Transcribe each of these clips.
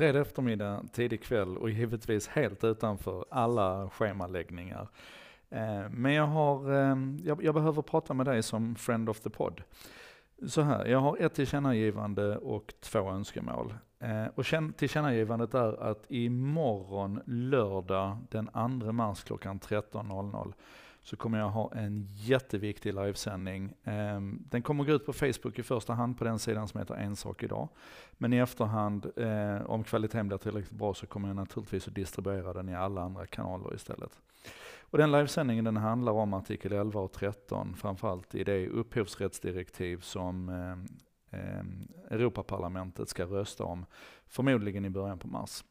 fredag eftermiddag, tidig kväll och givetvis helt utanför alla schemaläggningar. Eh, men jag, har, eh, jag, jag, behöver prata med dig som friend of the pod. Så här, jag har ett tillkännagivande och två önskemål. Eh, och tillkännagivandet är att imorgon lördag den 2 mars klockan 13.00 så kommer jag ha en jätteviktig livesändning. Ehm, den kommer gå ut på Facebook i första hand på den sidan som heter En sak idag. Men i efterhand, eh, om kvaliteten blir tillräckligt bra så kommer jag naturligtvis att distribuera den i alla andra kanaler istället. Och den livesändningen den handlar om artikel 11 och 13, framförallt i det upphovsrättsdirektiv som eh, eh, Europaparlamentet ska rösta om, förmodligen i början på mars.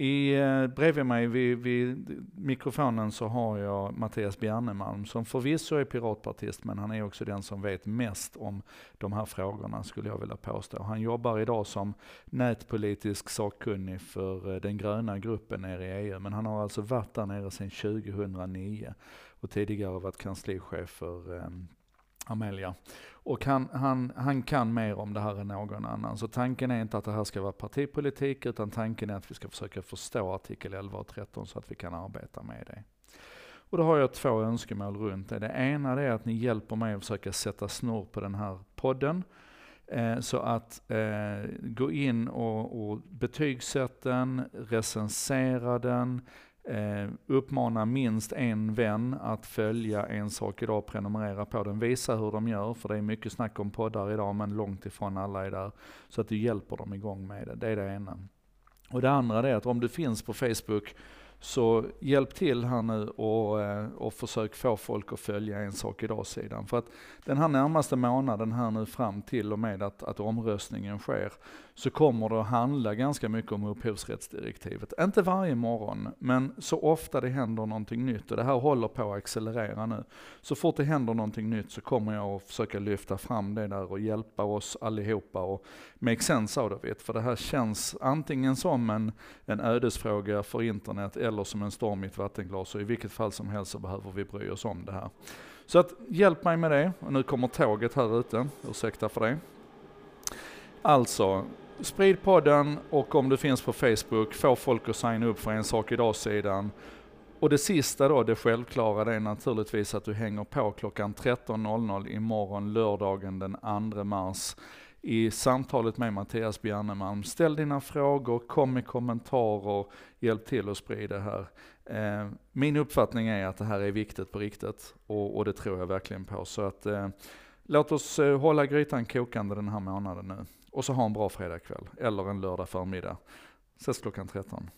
I, eh, bredvid mig vid, vid, mikrofonen så har jag Mattias Bjernemalm som förvisso är piratpartist men han är också den som vet mest om de här frågorna skulle jag vilja påstå. Han jobbar idag som nätpolitisk sakkunnig för eh, den gröna gruppen nere i EU men han har alltså varit där nere sedan 2009 och tidigare varit kanslichef för eh, Amelia. Och han, han, han kan mer om det här än någon annan. Så tanken är inte att det här ska vara partipolitik, utan tanken är att vi ska försöka förstå artikel 11 och 13 så att vi kan arbeta med det. Och då har jag två önskemål runt det. Det ena är att ni hjälper mig att försöka sätta snurr på den här podden. Eh, så att eh, gå in och, och betygsätta den, recensera den, Eh, uppmana minst en vän att följa En sak idag, prenumerera på den, visa hur de gör, för det är mycket snack om poddar idag, men långt ifrån alla är där. Så att du hjälper dem igång med det, det är det ena. Och det andra är att om du finns på Facebook så hjälp till här nu och, eh, och försök få folk att följa En sak idag-sidan. För att den här närmaste månaden här nu fram till och med att, att omröstningen sker, så kommer det att handla ganska mycket om upphovsrättsdirektivet. Inte varje morgon, men så ofta det händer någonting nytt, och det här håller på att accelerera nu. Så fort det händer någonting nytt så kommer jag att försöka lyfta fram det där och hjälpa oss allihopa och make sense out of it. För det här känns antingen som en, en ödesfråga för internet eller som en storm i ett vattenglas, och i vilket fall som helst så behöver vi bry oss om det här. Så att hjälp mig med det, och nu kommer tåget här ute, ursäkta för det. Alltså, sprid podden och om du finns på Facebook, få folk att signa upp för En sak idag-sidan. Och det sista då, det självklara, det är naturligtvis att du hänger på klockan 13.00 imorgon lördagen den 2 mars i samtalet med Mattias Bjärnemalm. Ställ dina frågor, kom med kommentarer, hjälp till att sprida det här. Eh, min uppfattning är att det här är viktigt på riktigt och, och det tror jag verkligen på. Så att eh, låt oss eh, hålla grytan kokande den här månaden nu. Och så ha en bra fredagkväll, eller en lördag förmiddag. Ses klockan 13.